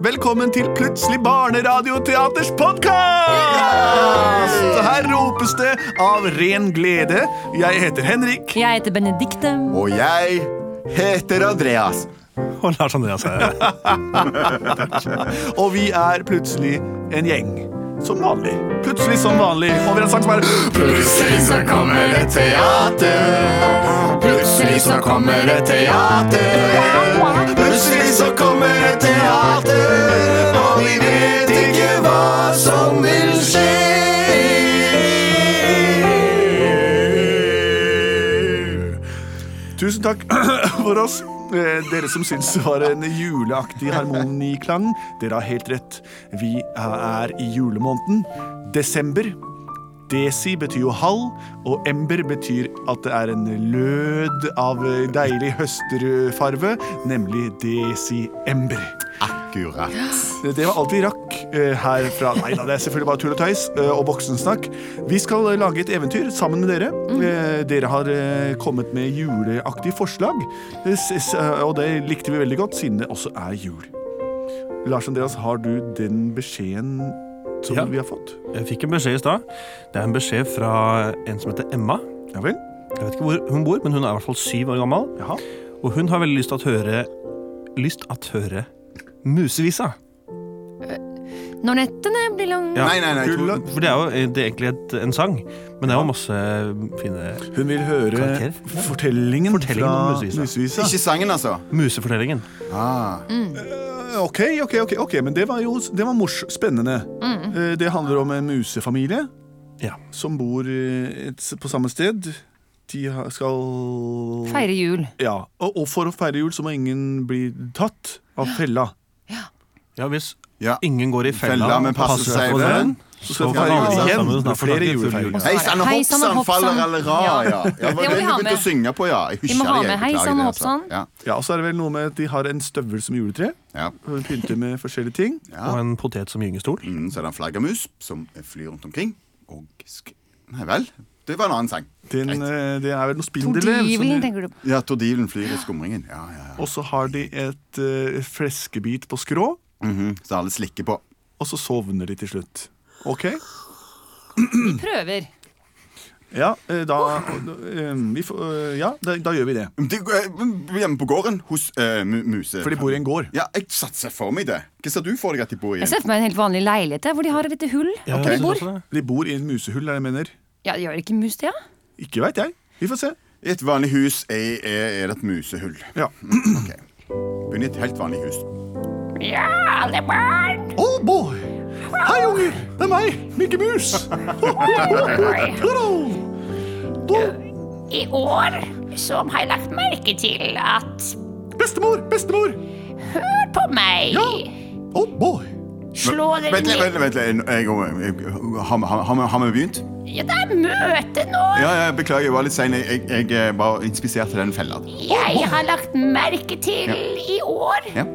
Velkommen til Plutselig barneradioteaters podkast! Her ropes det av ren glede. Jeg heter Henrik. Jeg heter Benedikte. Og jeg heter Andreas. Og Lars Andreas her. Og vi er plutselig en gjeng. Som vanlig. Plutselig som vanlig. Og vi har en sang som er Plutselig så kommer det teater. Plutselig så kommer det teater. Plutselig så kommer det teater. Og vi vet ikke hva som vil skje. Tusen takk for oss. Eh, Dere som syns det var en juleaktig harmoniklang, dere har helt rett. Vi er i julemåneden. Desember. Desi betyr jo halv, og ember betyr at det er en lød av deilig høsterfarve, nemlig desi-ember. Akkurat. Det var alt vi rakk eh, her fra Nei da, det er selvfølgelig bare tull og tøys eh, og voksensnakk. Vi skal lage et eventyr sammen med dere. Eh, dere har kommet med juleaktige forslag, og det likte vi veldig godt, siden det også er jul. Lars Andreas, har du den beskjeden som Ja. vi har fått? Jeg fikk en beskjed i stad. Det er en beskjed fra en som heter Emma. Ja vel? Jeg vet ikke hvor hun bor, men hun er i hvert fall syv år gammel. Jaha. Og hun har veldig lyst til å høre Lyst at høre musevisa. Når nettene blir lange Ja. Nei, nei, nei. Tulla. For det er jo det er egentlig et, en sang, men det er jo masse fine Hun vil høre Karakter? fortellingen, Fortellingen fra Musevisa. Musevisa. Ikke sangen, altså. Musefortellingen. Ah. Ok, ok, ok, ok, men det var jo det var mors spennende. Mm. Det handler om en musefamilie Ja. som bor eh, et, på samme sted. De skal Feire jul. Ja, og, og for å feire jul så må ingen bli tatt av fella. Ja, hvis Ja. ingen går i fella, Fella, men passer seg for den, Så skal vi alle igjen flere snakke full julefeiringer. jul. Hei sann, og hoppsann, hoppsann. faller eller ra. Ja. Ja, det var vi det du begynte å synge på, ja. Jeg Vi husker det, hei sann, og hopp altså. Ja, Ja, og så er det vel noe med at de har en støvel som juletre. ja. Pynter med forskjellige ting. Og en potet som gyngestol. Mm, så er det en flaggermus som flyr rundt omkring. Og sk... Nei vel. Det var en annen sang. Den, eh, det er vel noe spindelvev. som Tordivelen, tenker du på. Ja, Tordivelen flyr i skumringen. Ja, ja, ja. Og så har de et uh, fleskebit på skrå, Mhm, Så alle slikker på. og så sovner de til slutt. OK? Vi prøver. Ja, eh, da eh, vi eh, Ja, da, da gjør vi det. De, hjemme på gården hos uh, Muse. For de bor i en gård. Ja, jeg satser for meg det. Hva ser du for deg at de bor i? Jeg ser for meg en helt vanlig leilighet hvor de har et lite hull. Ja, okay. de bor. De bor i en musehull, er det jeg mener. Ja, Gjør ikke mus det, ja? Ikke veit jeg. Vi får se. I et vanlig hus er, er, er det et musehull. Ja. Ok. Begynn i et helt vanlig hus. Ja, alle barn. Oh boy! Hei, unger! Det er meg, Mikke Mus. I år så har jeg lagt merke til at Bestemor! Bestemor! Hør på meg! Ja. Oh boy! Slå dere litt, ned. vent litt. vent litt. Har, vi- begynt? Ja, det er møte nå. Ja, ja, Beklager, jeg var litt sein. Jeg, jeg, jeg var inspisert til den fella. Jeg har lagt merke til i år Ja.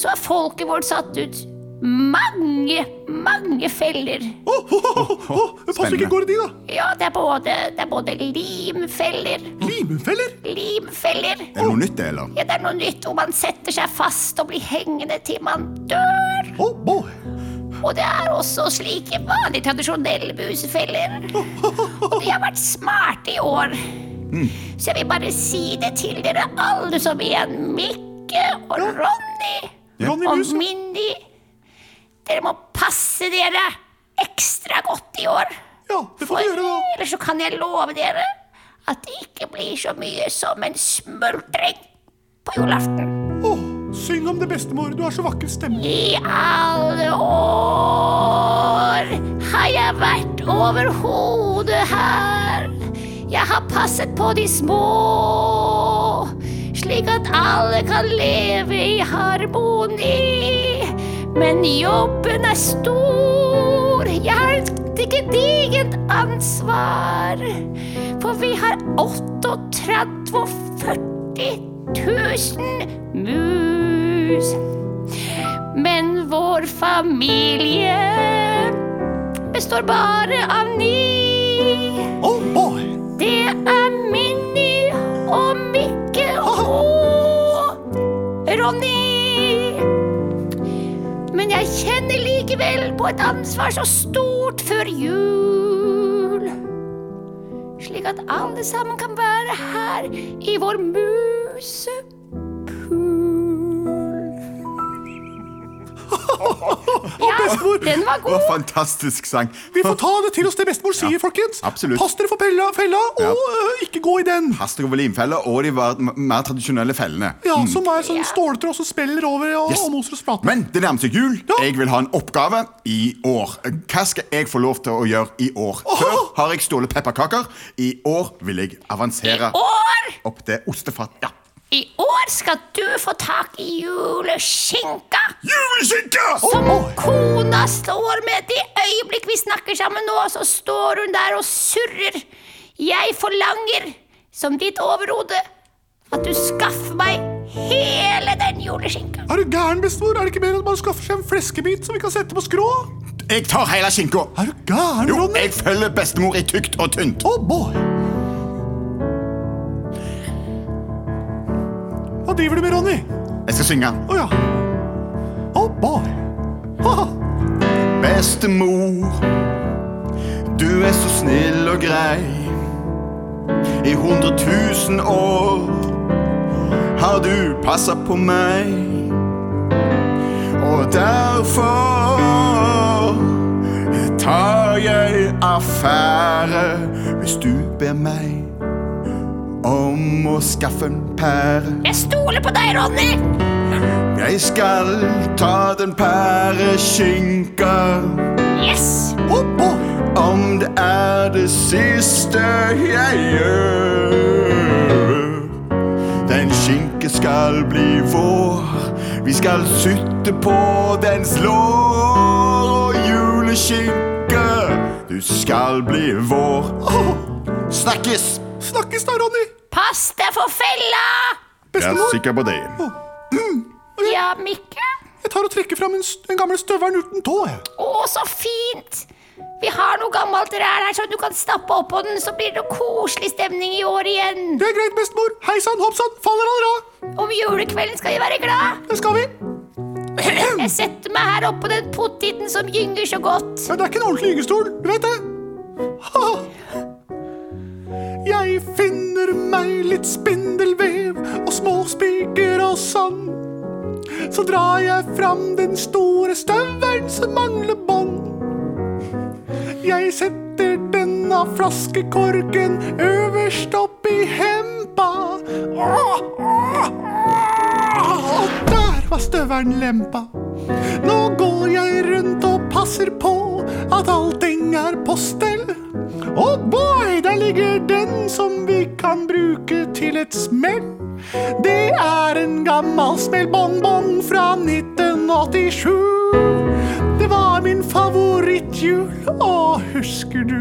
Så har folket vårt satt ut mange, mange feller. Oh, oh, oh, oh, oh. Pass ikke går i de, da. Ja, det er både, det er både limfeller, Limfeller? limfeller Er det noe nytt, det, eller? Ja, det er noe nytt hvor man setter seg fast og blir hengende til man dør. Oh boy! Og det er også slike vanlige, tradisjonelle musefeller. Og de har vært smarte i år. Mm. Så jeg vil bare si det til dere alle som en. Mikke og Ronny Ronny og. Mindy. Dere må passe dere ekstra godt i år. Ja, det får vi gjøre, da. ellers så kan jeg love dere at det ikke blir så mye som en smultring på julaften. Åh, syng om det, bestemor. Du har så vakker stemme. I alle år har jeg vært over hodet her. Jeg har passet på de små, slik at alle kan leve i harmoni. Men jobben er stor, jeg har et gedigent ansvar. For vi har 38 40 000 mus. Men vår familie består bare av ni. Oh boy! Det er Minni og Mikke og Ronny. Men jeg kjenner likevel på et ansvar så stort før jul. Slik at alle sammen kan være her i vår musepool. bestemor. den var god. fantastisk sang. Vi får ta det til oss det bestemor sier, folkens. absolutt. Pass dere for pella, fella og Ja. øh, ikke gå i den. Haster over limfella og de var mer tradisjonelle fellene. Ja, Som er sånn Ja. ståltråd som spiller over og, Yes. og moser og sprater. Men det nærmer seg jul. Ja. Jeg vil ha en oppgave i år. Hva skal jeg få lov til å gjøre i år? Før har jeg stjålet pepperkaker. I år vil jeg avansere År! opp til ostefat. Ja. I år skal du få tak i juleskinka. Juleskinka! Som kona står med det øyeblikk vi snakker sammen nå, så står hun der og surrer. Jeg forlanger, som ditt overhode, at du skaffer meg hele den juleskinka. Er du gæren, bestemor? Er det ikke mer enn å skaffer skaffe seg en fleskebit som vi kan sette på skrå? Jeg tar hele skinka. Er du gæren, Jo, jeg følger bestemor i tykt og tynt. Oh boy! Driver du med, Ronny? Jeg skal synge. Å ja. Oh boy. Haha. Bestemor, du er så snill og grei. I hundre tusen år har du passa på meg. Og derfor tar jeg affære hvis du ber meg om å skaffe en pære. Jeg stoler på deg, Ronny. Jeg skal ta den pæreskinka. Yes. Opp, opp. Om det er det siste jeg gjør. Den skinke skal bli vår. Vi skal sutte på dens lår. Og juleskinke, du skal bli vår. Oh, Snakkes! Snakkes da, Ronny. Pass deg for fella. Jeg er sikker på det. Ja, Mikke. jeg tar og trekker fram en, s- den gamle støvelen uten tå. jeg. Å, så fint. Vi har noe gammelt rær her, så du kan stappe oppå den, så blir det koselig stemning i år igjen. Det er greit, bestemor. Hei sann, hopp sann, faller han rad. Om julekvelden skal vi være glad. Det skal vi. Jeg setter meg her oppå den pottiten som gynger så godt. Ja, det er ikke en ordentlig gyngestol, du vet det. Ha. Jeg finner meg litt spindelvev og små spiker og sand. Så drar jeg fram den store støvelen som mangler bånd. Jeg setter denne flaskekorken øverst opp i hempa. Og der var støvelen lempa. Nå går jeg rundt og passer på at allting er på stell. Og boy, der ligger den som vi kan bruke til et smell. Det er en gammel smellbongbong fra 1987. Det var min favorittjul, å, husker du?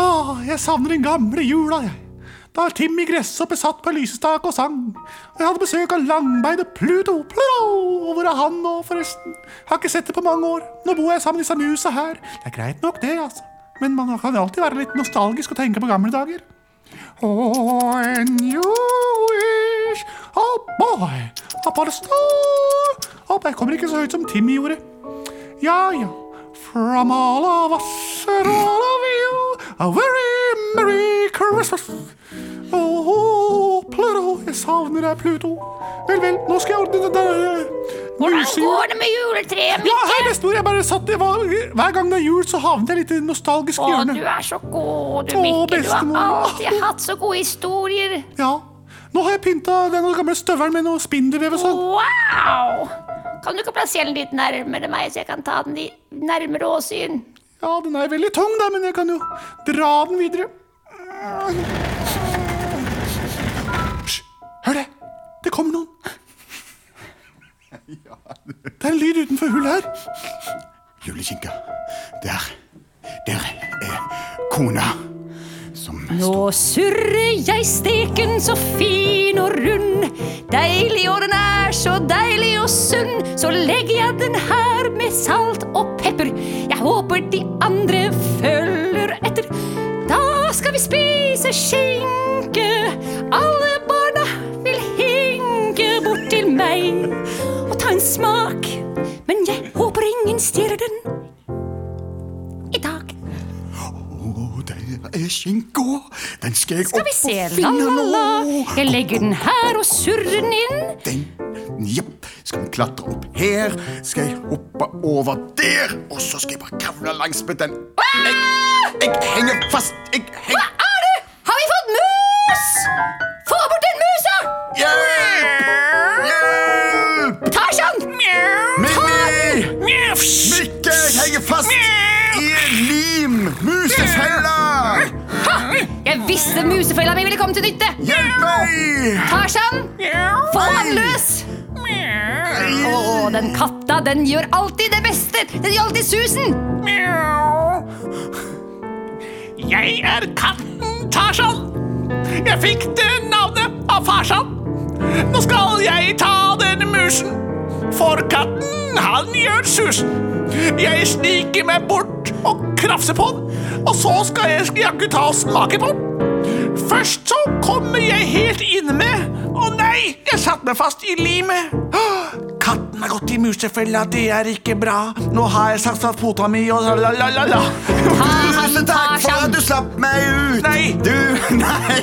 Åh, jeg savner den gamle jula, jeg. Da Timmy Gresshoppe satt på lysestak og sang. Og jeg hadde besøk av langbeide Pluto. Pluto! Og hvor er han nå, forresten? Har ikke sett det på mange år. Nå bor jeg sammen med disse musa her. Det er greit nok, det, altså. Men man kan alltid være litt nostalgisk og tenke på gamle dager. Oh, and you wish Oh boy, upon a star oh, jeg kommer ikke så høyt som Timmy gjorde. Ja, ja. From all of us and all of you, a very merry Christmas. Oh, Pluto, jeg savner deg, Pluto. Vel, vel, nå skal jeg ordne det der Hvordan går det med juletreet, Ja, her bestemor, jeg bare satt jeg var, Hver gang det er jul, så havner jeg litt i nostalgisk Å, hjørne. du er så god, du, Å, Mikke. Du har alltid hatt så gode historier. Ja. Nå har jeg pynta den gamle støvelen med noe spindelvev og sånn. Wow! Kan du ikke plassere den litt nærmere meg, så jeg kan ta den i nærmere åsyn? Ja, den er veldig tung, da, men jeg kan jo dra den videre. Hysj! Hør det! Det kommer noen. Det er en lyd utenfor hullet her. Juleskinka. Der. Der er kona. Som Nå surrer jeg steken så fin og rund. Deilig, og den er så deilig og sunn. Så legger jeg den her med salt og pepper. Jeg håper de andre følger etter. Da skal vi spise skinke. Alle barna vil hinke bort til meg en smak. Men jeg håper ingen stjeler den i dag. Å, det er skinka. Den skal jeg Skal vi opp se, og finne la-la-la. nå. Jeg legger den her og surrer den inn. Den, jepp. Skal vi klatre opp her? Skal jeg hoppe over der? Og så skal jeg bare kravle langs med den. Jeg, jeg henger fast. Jeg henger Henger fast i lim! Musefella! Jeg visste musefella mi ville komme til nytte. Hjelp meg! Tarzan, få han løs! Å, den katta, den gjør alltid det beste. Den gjør alltid susen. Jeg er katten Tarzan. Jeg fikk det navnet av farsan. Nå skal jeg ta denne musen, for katten, han gjør susen. Jeg sniker meg bort og krafser på den, og så skal jeg jaggu ta og smake på den. Først så kommer jeg helt inne med Å nei, jeg satt meg fast i limet. Katten har gått i musefella, det er ikke bra. Nå har jeg sagt at fota mi og la-la-la-la. Tusen takk for at du slapp meg ut! Nei. Du, nei!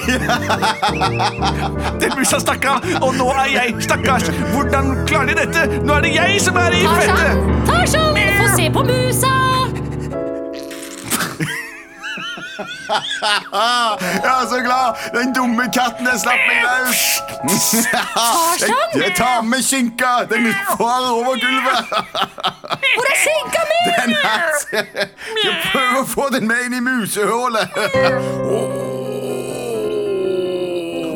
Den musa stakk av, og nå er jeg stakkars. Hvordan klarer de dette? Nå er det jeg som er i fettet. fette. Tarzan, få se på musa. Jeg er så glad! Den dumme katten den slapp meg løs! Jeg, jeg tar med skinka! Den farer over gulvet! Hvor er skinka mi? Den her Jeg prøver å få den med inn i musehullet.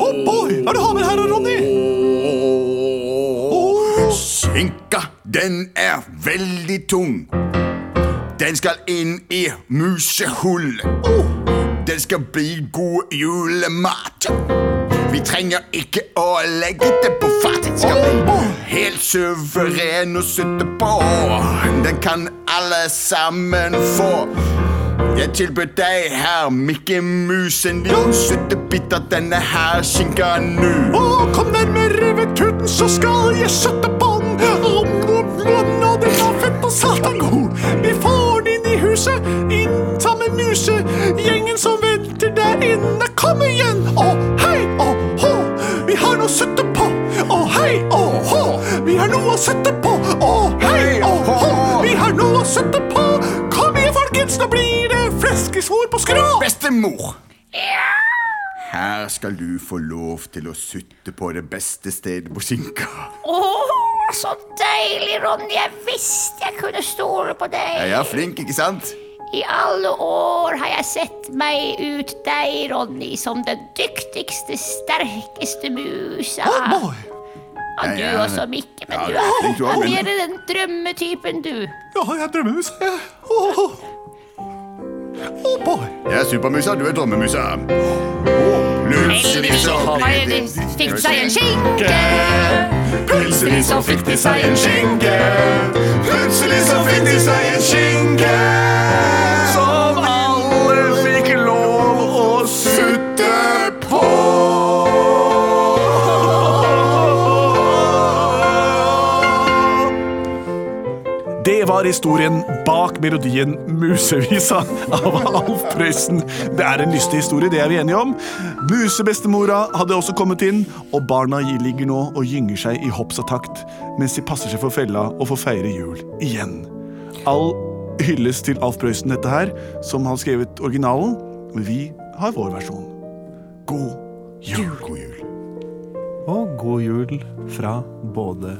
Oh boy, hva er det du har med her, Ronny? Skinka, den er veldig tung. Den skal inn i musehull. Den skal bli god julemat. Vi trenger ikke å legge det på fat. Den skal bli helt suveren å sitte på. Den kan alle sammen få. Jeg tilbyr deg her, Mikke Musen din. liten suttebit av denne her skinka nu. Å, kom nærmere ved tuten, så skal jeg sette på den. Om, om, om, og det var fett og satan. Vi får den inn sammen med musegjengen som venter der inne. Kom igjen! Å, hei, å, hå! Vi har noe å sutte på. Å, hei, å, hå! Vi har noe å sutte på. Å, hei, å, hå! Vi har noe å sutte på. Kom igjen, folkens, nå blir det fleskesvor på skrå. Bestemor! Her skal du få lov til å sutte på det beste stedet på skinka. Åh, så deilig, Ronny. Jeg visste jeg kunne stole på deg. Jeg er flink, ikke sant? I alle år har jeg sett meg ut deg, Ronny, som den dyktigste, sterkeste musa. Oh boy. Ja, du Ja, ja. også, Mikke, men Ja, du er flink du er, er mer den drømmetypen, du. Ja, jeg er drømmemus. Oh, oh. oh boy. Jeg er supermusa, du er drømmemusa. Plutselig så fikk seg en skinke? Plutselig så fikk de seg en skinke. Plutselig så fikk de seg en skinke. Var historien bak melodien Musevisa av Alf Prøysen. Det er en lystig historie, det er vi enige om. Musebestemora hadde også kommet inn, og barna ligger nå og gynger seg i hopps og takt mens de passer seg for fella og får feire jul igjen. All hylles til Alf Prøysen, dette her, som har skrevet originalen. Men vi har vår versjon. God jul. God jul. Og god jul fra både